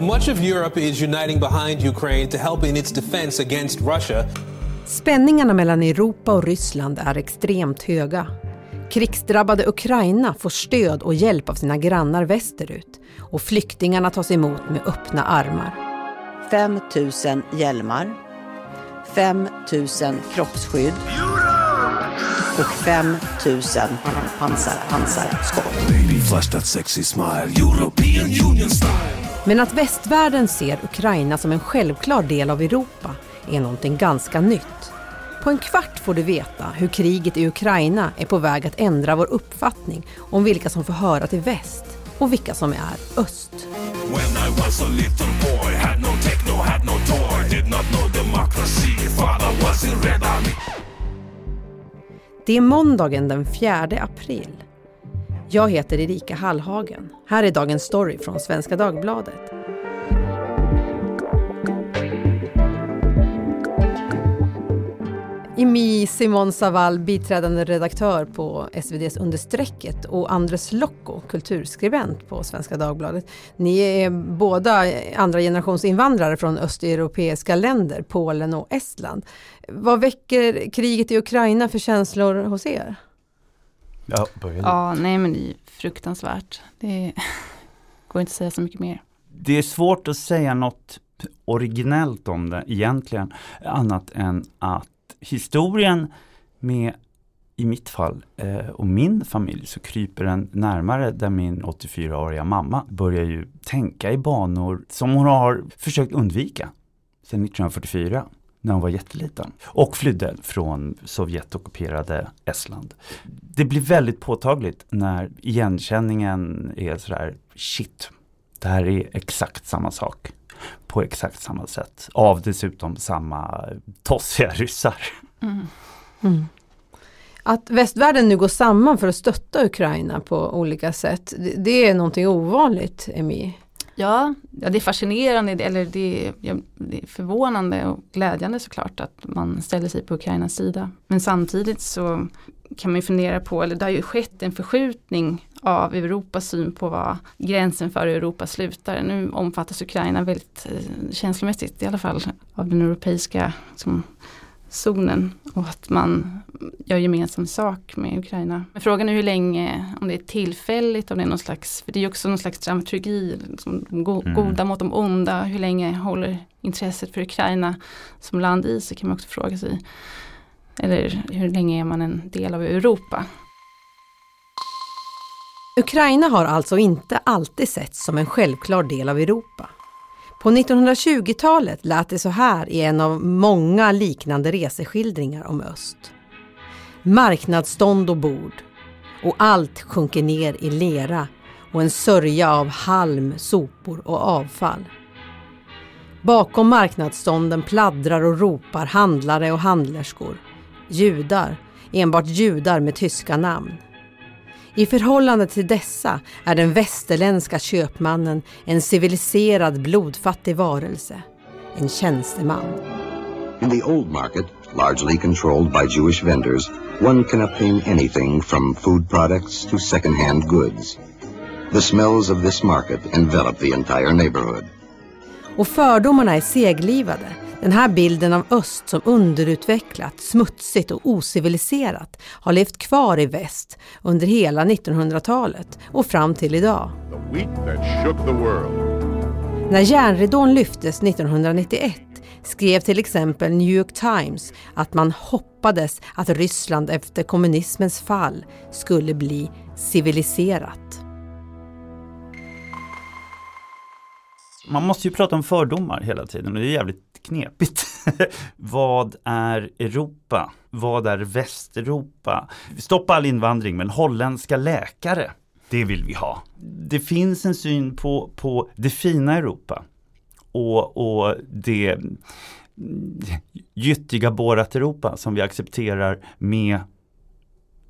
Much of Europe is uniting behind Ukraine to help in its defense against Russia. Spänningarna mellan Europa och Ryssland är extremt höga. Krigsdrabbade Ukraina får stöd och hjälp av sina grannar västerut och flyktingarna tas emot med öppna armar. 5 000 hjälmar, 5 000 kroppsskydd och 5 000 pansar, pansarskott. Men att västvärlden ser Ukraina som en självklar del av Europa är någonting ganska nytt. På en kvart får du veta hur kriget i Ukraina är på väg att ändra vår uppfattning om vilka som får höra till väst och vilka som är öst. Det är måndagen den 4 april. Jag heter Erika Hallhagen. Här är dagens story från Svenska Dagbladet. Imi Simon Savall, biträdande redaktör på SVDs Understrecket och Andres Lokko, kulturskribent på Svenska Dagbladet. Ni är båda andra generations invandrare från östeuropeiska länder, Polen och Estland. Vad väcker kriget i Ukraina för känslor hos er? Ja, ja nej men det är fruktansvärt. Det går inte att säga så mycket mer. Det är svårt att säga något originellt om det egentligen, annat än att historien med i mitt fall eh, och min familj så kryper den närmare där min 84-åriga mamma börjar ju tänka i banor som hon har försökt undvika sedan 1944 när hon var jätteliten och flydde från Sovjetockuperade Estland. Det blir väldigt påtagligt när igenkänningen är sådär shit, det här är exakt samma sak på exakt samma sätt. Av dessutom samma tossiga ryssar. Mm. Mm. Att västvärlden nu går samman för att stötta Ukraina på olika sätt, det, är någonting ovanligt, Emi? Ja, ja, det är fascinerande, eller det är, det är förvånande och glädjande såklart att man ställer sig på Ukrainas sida. Men samtidigt så kan man ju fundera på, eller det har ju skett en förskjutning av Europas syn på vad gränsen för Europa slutar. Nu omfattas Ukraina väldigt eh, känslomässigt i alla fall av den europeiska som, zonen och att man gör gemensam sak med Ukraina. Men frågan är hur länge, om det är tillfälligt, om det är någon slags, för det är också någon slags dramaturgi, liksom, go mm. goda mot de onda, hur länge håller intresset för Ukraina som land i sig kan man också fråga sig. Eller hur länge är man en del av Europa? Ukraina har alltså inte alltid setts som en självklar del av Europa. På 1920-talet lät det så här i en av många liknande reseskildringar om öst. Marknadsstånd och bord och allt sjunker ner i lera och en sörja av halm, sopor och avfall. Bakom marknadsstånden pladdrar och ropar handlare och handlerskor. Judar, enbart judar med tyska namn. I förhållande till dessa är den västerländska köpmannen en civiliserad blodfattig varelse, en tjänsteman. In the old market, largely controlled by Jewish vendors, one can obtain anything from food products to second-hand goods. The smells of this market envelop the entire neighborhood. Och fördomarna är seglivade den här bilden av öst som underutvecklat, smutsigt och ociviliserat har levt kvar i väst under hela 1900-talet och fram till idag. När järnridån lyftes 1991 skrev till exempel New York Times att man hoppades att Ryssland efter kommunismens fall skulle bli civiliserat. Man måste ju prata om fördomar hela tiden och det är jävligt knepigt. vad är Europa? Vad är Västeuropa? Stoppa all invandring men holländska läkare, det vill vi ha. Det finns en syn på, på det fina Europa och, och det gyttiga Borat-Europa som vi accepterar med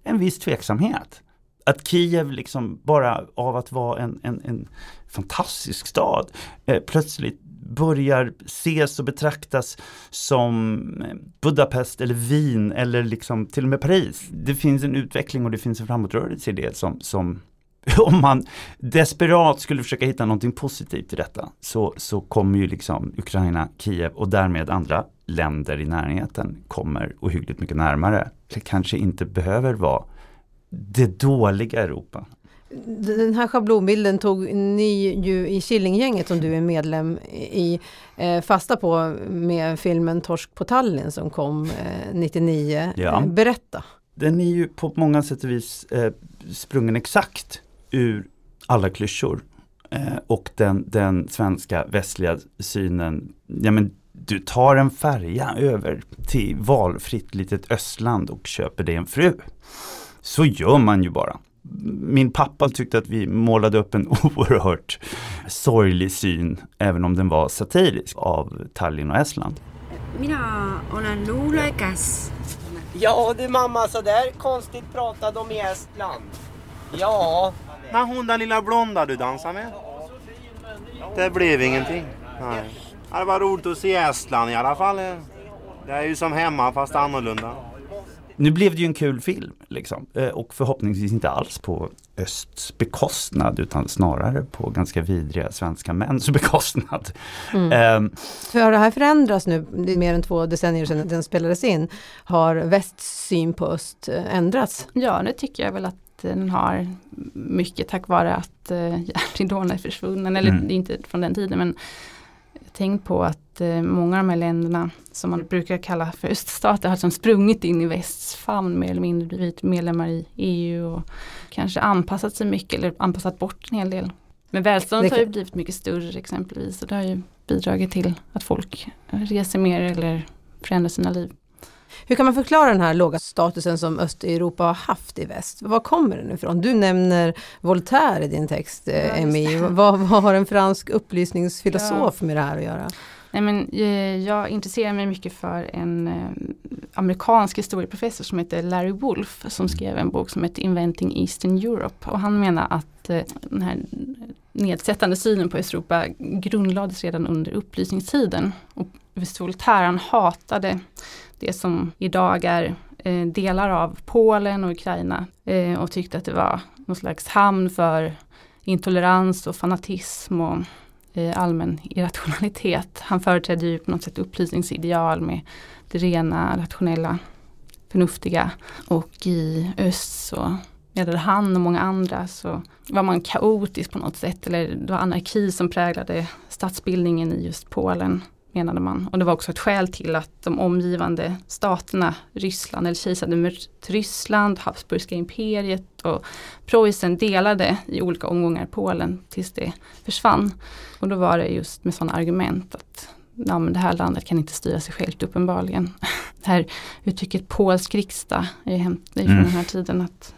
en viss tveksamhet. Att Kiev liksom bara av att vara en, en, en fantastisk stad eh, plötsligt börjar ses och betraktas som eh, Budapest eller Wien eller liksom till och med Paris. Det finns en utveckling och det finns en framåtrörelse i det som, som om man desperat skulle försöka hitta någonting positivt i detta så, så kommer ju liksom Ukraina, Kiev och därmed andra länder i närheten kommer ohyggligt mycket närmare. Det kanske inte behöver vara det dåliga Europa. Den här schablonbilden tog ni ju i Killinggänget som du är medlem i eh, fasta på med filmen Torsk på Tallinn som kom eh, 99. Ja. Eh, berätta! Den är ju på många sätt och vis eh, sprungen exakt ur alla klyschor. Eh, och den, den svenska västliga synen, ja men du tar en färja över till valfritt litet östland och köper dig en fru. Så gör man ju bara. Min pappa tyckte att vi målade upp en oerhört sorglig syn, även om den var satirisk, av Tallinn och Estland. mina olen luulekas. Ja du mamma, så där konstigt pratade de i Estland. Ja, Men hon den lilla blonda du dansar med? Det blev ingenting. Nej. Det var roligt att se Estland i alla fall. Det är ju som hemma fast annorlunda. Nu blev det ju en kul film liksom. eh, och förhoppningsvis inte alls på östs bekostnad utan snarare på ganska vidriga svenska mäns bekostnad. Ehm, Hur har det här förändrats nu? Det är mer än två decennier sedan den spelades in. Har västs syn på öst eh, ändrats? Ja, det tycker jag väl att den har mycket tack vare att eh, järnridån är försvunnen. Eller Mm. inte från den tiden men tänk på att eh, många av de här länderna som man brukar kalla för öststater har liksom sprungit in i västs famn mer eller mindre blivit medlemmar i EU och kanske anpassat sig mycket eller anpassat bort en hel del. Men välståndet Det har ju blivit mycket större exempelvis och det har ju bidragit till att folk reser mer eller förändrar sina liv. Hur kan man förklara den här låga statusen som Östeuropa har haft i väst? Var kommer den ifrån? Du nämner Voltaire i din text, Ja, Emmy. Vad, vad har en fransk upplysningsfilosof med det här att göra? Nej, men, eh, jag intresserar mig mycket för en eh, amerikansk historieprofessor som heter Larry Wolf som skrev en bok som heter Inventing Eastern Europe och han menar att eh, den här nedsättande synen på Östeuropa grundlades redan under upplysningstiden. Och Voltaire han hatade det som idag är eh, delar av Polen och Ukraina eh, och tyckte att det var någon slags hamn för intolerans och fanatism och eh, allmän irrationalitet. Han företrädde ju på något sätt upplysningsideal med det rena, rationella, förnuftiga. Och i öst så medan han och många andra så var man kaotisk på något sätt. Eller det var anarki som präglade statsbildningen i just Polen menade man. Och det var också ett skäl till att de omgivande staterna, Ryssland eller kejsardömet Ryssland, Habsburgska imperiet och Preussen delade i olika omgångar Polen tills det försvann. Och då var det just med sådana argument att ja, men det här landet kan inte styra sig självt uppenbarligen. Det här uttrycket polsk riksdag är ju hämt det är från Mm. den här tiden. att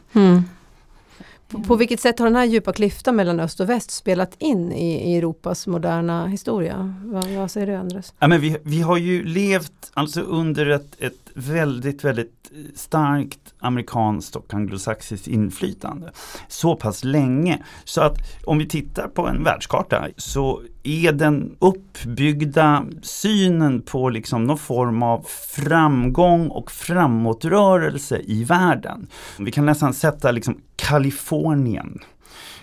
på, på vilket sätt har den här djupa klyftan mellan öst och väst spelat in i, i Europas moderna historia? Vad, vad säger du Andres? Ja, men vi, vi har ju levt alltså under ett, ett väldigt, väldigt starkt amerikanskt och anglosaxiskt inflytande. Så pass länge. Så att om vi tittar på en världskarta så är den uppbyggda synen på liksom någon form av framgång och framåtrörelse i världen. Vi kan nästan sätta liksom Kalifornien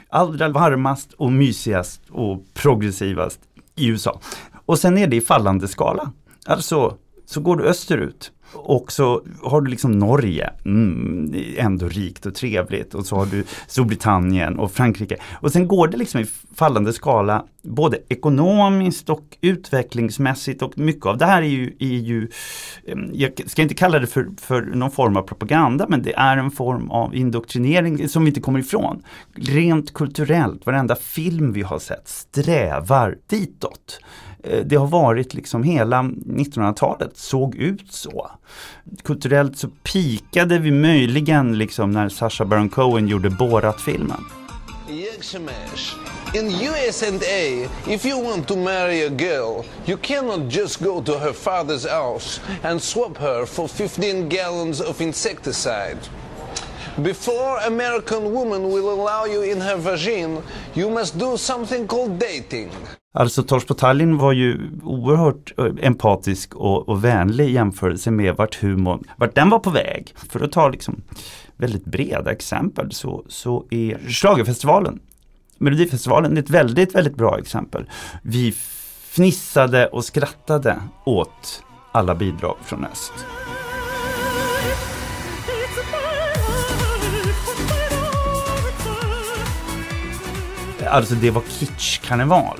allra varmast och mysigast och progressivast i USA. Och sen är det i fallande skala. Alltså, så går du österut och så har du liksom Norge, mm, ändå rikt och trevligt och så har du Storbritannien och Frankrike. Och sen går det liksom i fallande skala både ekonomiskt och utvecklingsmässigt och mycket av det här är ju, är ju jag ska inte kalla det för, för någon form av propaganda men det är en form av indoktrinering som vi inte kommer ifrån. Rent kulturellt, varenda film vi har sett strävar ditåt. Eh, det har varit liksom hela 1900-talet såg ut så. Kulturellt så pikade vi möjligen liksom när Sacha Baron Cohen gjorde Borat-filmen. Yexamash. In US&A, if you want to marry a girl, you cannot just go to her father's house and swap her for 15 gallons of insecticide. Before American woman will allow you in her vagina, you must do something called dating. Alltså Tors på Tallinn var ju oerhört eh, empatisk och, och vänlig i jämförelse med vart humorn, vart den var på väg. För att ta liksom väldigt breda exempel så, så är Schlagerfestivalen, Melodifestivalen ett väldigt, väldigt bra exempel. Vi fnissade och skrattade åt alla bidrag från öst. Alltså det var kitschkarneval.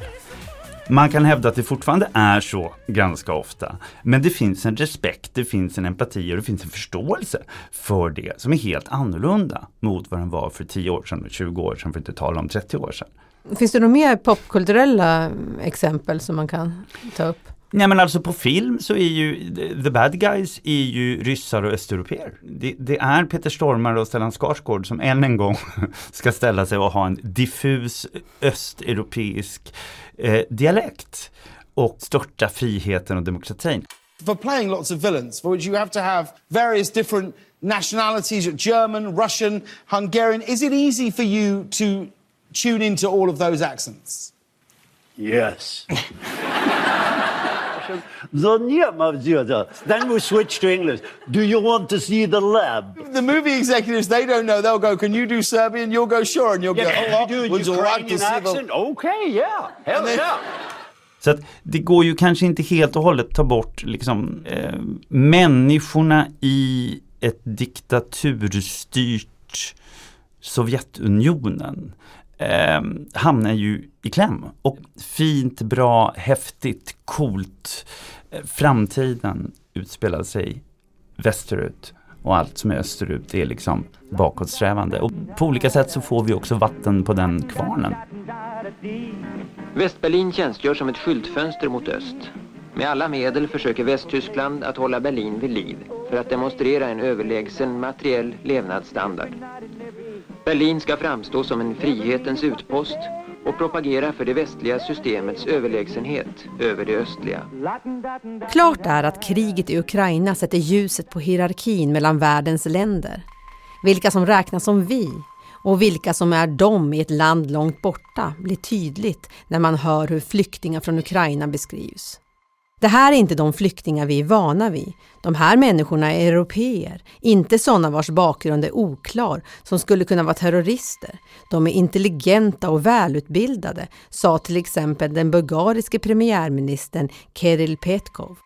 Man kan hävda att det fortfarande är så ganska ofta. Men det finns en respekt, det finns en empati och det finns en förståelse för det som är helt annorlunda mot vad den var för 10 år sedan, 20 år sedan, för att inte tala om 30 år sedan. Finns det några mer popkulturella exempel som man kan ta upp? Nej men alltså på film så är ju the bad guys är ju ryssar och östeuropeer. Det, det är Peter Stormare och Stellan Skarsgård som än en gång ska ställa sig och ha en diffus östeuropeisk eh, dialekt och störta friheten och demokratin. For playing lots of villains, for which you have to have various different nationalities, German, Russian, Hungarian, is it easy for you to tune into all of those accents? Yes. The Then we switch to English. Do you want to see the lab? The movie executives, they don't know. They'll go, can you do Serbian? You'll go, sure. And you'll Yeah, go, oh, you do would you like to Ukrainian see the... Okay, yeah. Hell then- yeah. Så att det går ju kanske inte helt och hållet ta bort liksom, eh, människorna i ett diktaturstyrt Sovjetunionen eh, hamnar ju i kläm. Och fint, bra, häftigt, coolt. Eh, framtiden utspelar sig västerut och allt som är österut är liksom bakåtsträvande. Och på olika sätt så får vi också vatten på den kvarnen. Västberlin tjänstgör som ett skyltfönster mot öst. Med alla medel försöker Västtyskland att hålla Berlin vid liv för att demonstrera en överlägsen materiell levnadsstandard. Berlin ska framstå som en frihetens utpost och propagera för det västliga systemets överlägsenhet över det östliga. Klart är att kriget i Ukraina sätter ljuset på hierarkin mellan världens länder. Vilka som räknas som vi och vilka som är de i ett land långt borta blir tydligt när man hör hur flyktingar från Ukraina beskrivs. Det här är inte de flyktingar vi är vana vid. De här människorna är europeer, inte sådana vars bakgrund är oklar som skulle kunna vara terrorister. De är intelligenta och välutbildade, sa till exempel den bulgariske premiärministern Kirill Petkov.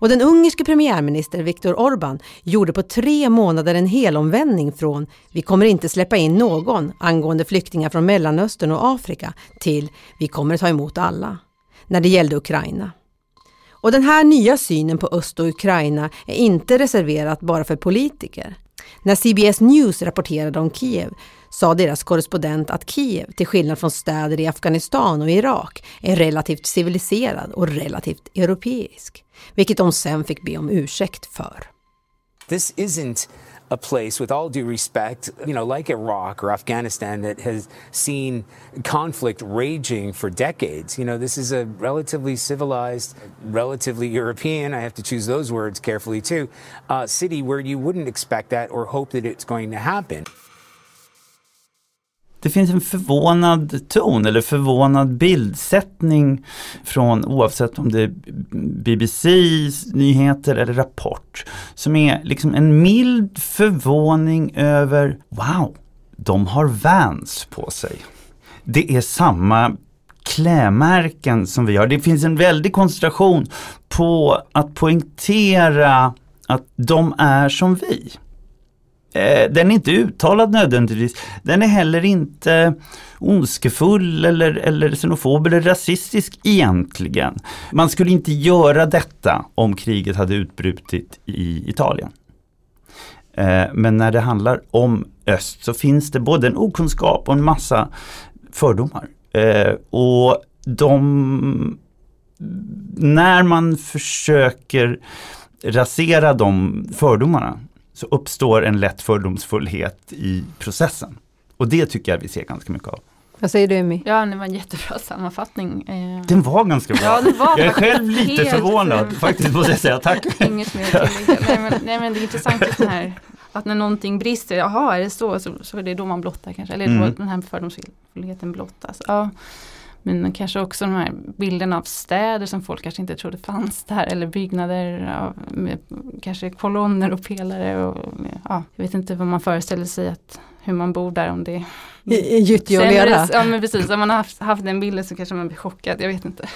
Och den ungerske premiärministern Viktor Orbán gjorde på tre månader en helomvändning från “vi kommer inte släppa in någon” angående flyktingar från Mellanöstern och Afrika till “vi kommer ta emot alla” när det gällde Ukraina. Och den här nya synen på öst och Ukraina är inte reserverat bara för politiker. När CBS News rapporterade om Kiev sa deras korrespondent att Kiev, till skillnad från städer i Afghanistan och Irak, är relativt civiliserad och relativt europeisk. Vilket de sen fick be om ursäkt för. This isn't a place, with all due respect, you know, like Iraq or Afghanistan, that has seen conflict raging for decades. You know, this is a relatively civilized, relatively European, I have to choose those words carefully too, uh, city where you wouldn't expect that or hope that it's going to happen. Det finns en förvånad ton eller förvånad bildsättning från oavsett om det är BBC nyheter eller Rapport som är liksom en mild förvåning över wow, de har Vans på sig. Det är samma klädmärken som vi har. Det finns en väldig koncentration på att poängtera att de är som vi. Eh, den är inte uttalad nödvändigtvis. Den är heller inte ondskefull eller, eller xenofob eller rasistisk egentligen. Man skulle inte göra detta om kriget hade utbrutit i Italien. Eh, men när det handlar om öst så finns det både en okunskap och en massa fördomar. Eh, och de när man försöker rasera de fördomarna så uppstår en lätt fördomsfullhet i processen. Och det tycker jag vi ser ganska mycket av. Vad säger du Emmy? Ja, det var en jättebra sammanfattning. Eh, Den var ganska bra. Ja, var jag är själv lite helt- förvånad faktiskt måste jag säga. Tack. Inget mer. Nej men, nej men det är intressant just den här att när någonting brister, jaha är det så, så, så är det då man blottar kanske. Eller Mm. då den här fördomsfullheten blottas. Ja. Men kanske också de här bilderna av städer som folk kanske inte trodde fanns där. Eller byggnader av, med kanske kolonner och pelare. Och, ja, jag vet inte vad man föreställer sig att hur man bor där om det är I, i gyttja och sämre- lera. Ja men precis, om man har haft, haft den bilden så kanske man blir chockad, jag vet inte.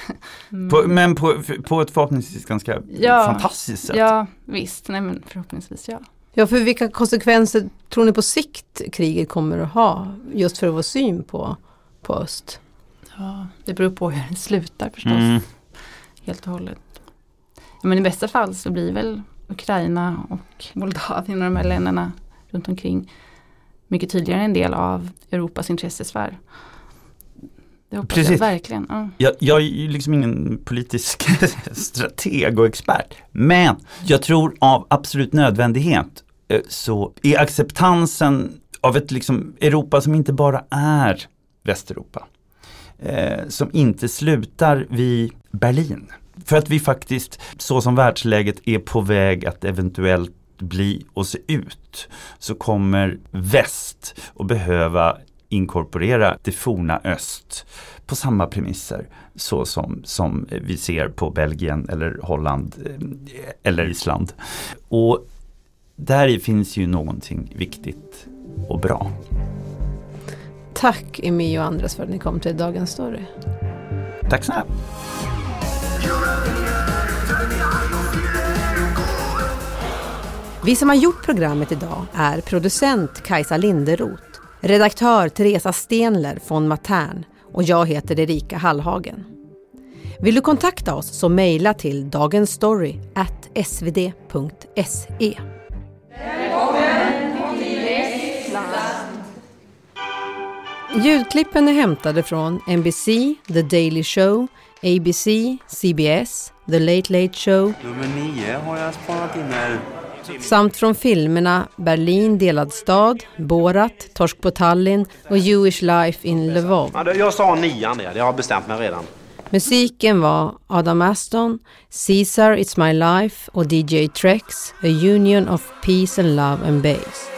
Mm. På, men på, på ett förhoppningsvis ganska fantastiskt sätt. Ja visst, nej men förhoppningsvis ja. Ja, för vilka konsekvenser tror ni på sikt kriget kommer att ha just för vår syn på, på öst? Ja, det beror på hur det slutar förstås. Mm. Helt och hållet. Ja, men i bästa fall så blir väl Ukraina och Moldavien och de här länderna runt omkring mycket tydligare en del av Europas intressesfär. Det hoppas Precis. jag verkligen. Ja. Jag, jag är ju liksom ingen politisk strateg och expert. Men jag tror av absolut nödvändighet eh, så är acceptansen av ett liksom Europa som inte bara är Västeuropa. Eh, som inte slutar vid Berlin. För att vi faktiskt, så som världsläget är på väg att eventuellt bli och se ut, så kommer väst att behöva inkorporera det forna öst på samma premisser så som, som vi ser på Belgien eller Holland eh, eller Island. Och där finns ju någonting viktigt och bra. Tack Emi och Andres för att ni kom till Dagens Story. Tack snälla. Vi som har gjort programmet idag är producent Kajsa Linderoth, redaktör Teresa Stenler von Matern och jag heter Erika Hallhagen. Vill du kontakta oss så mejla till dagensstory Ljudklippen är hämtade från NBC, The Daily Show, ABC, CBS, The Late Late Show Nummer nio har jag spanat in här. samt från filmerna Berlin delad stad, Borat, Torsk på Tallinn och Jewish Life in Lvov. Ja, det- jag sa nian där, jag har bestämt mig redan. Musiken var Adam Aston, Caesar It's My Life och DJ Trex, A Union of Peace and Love and Bass.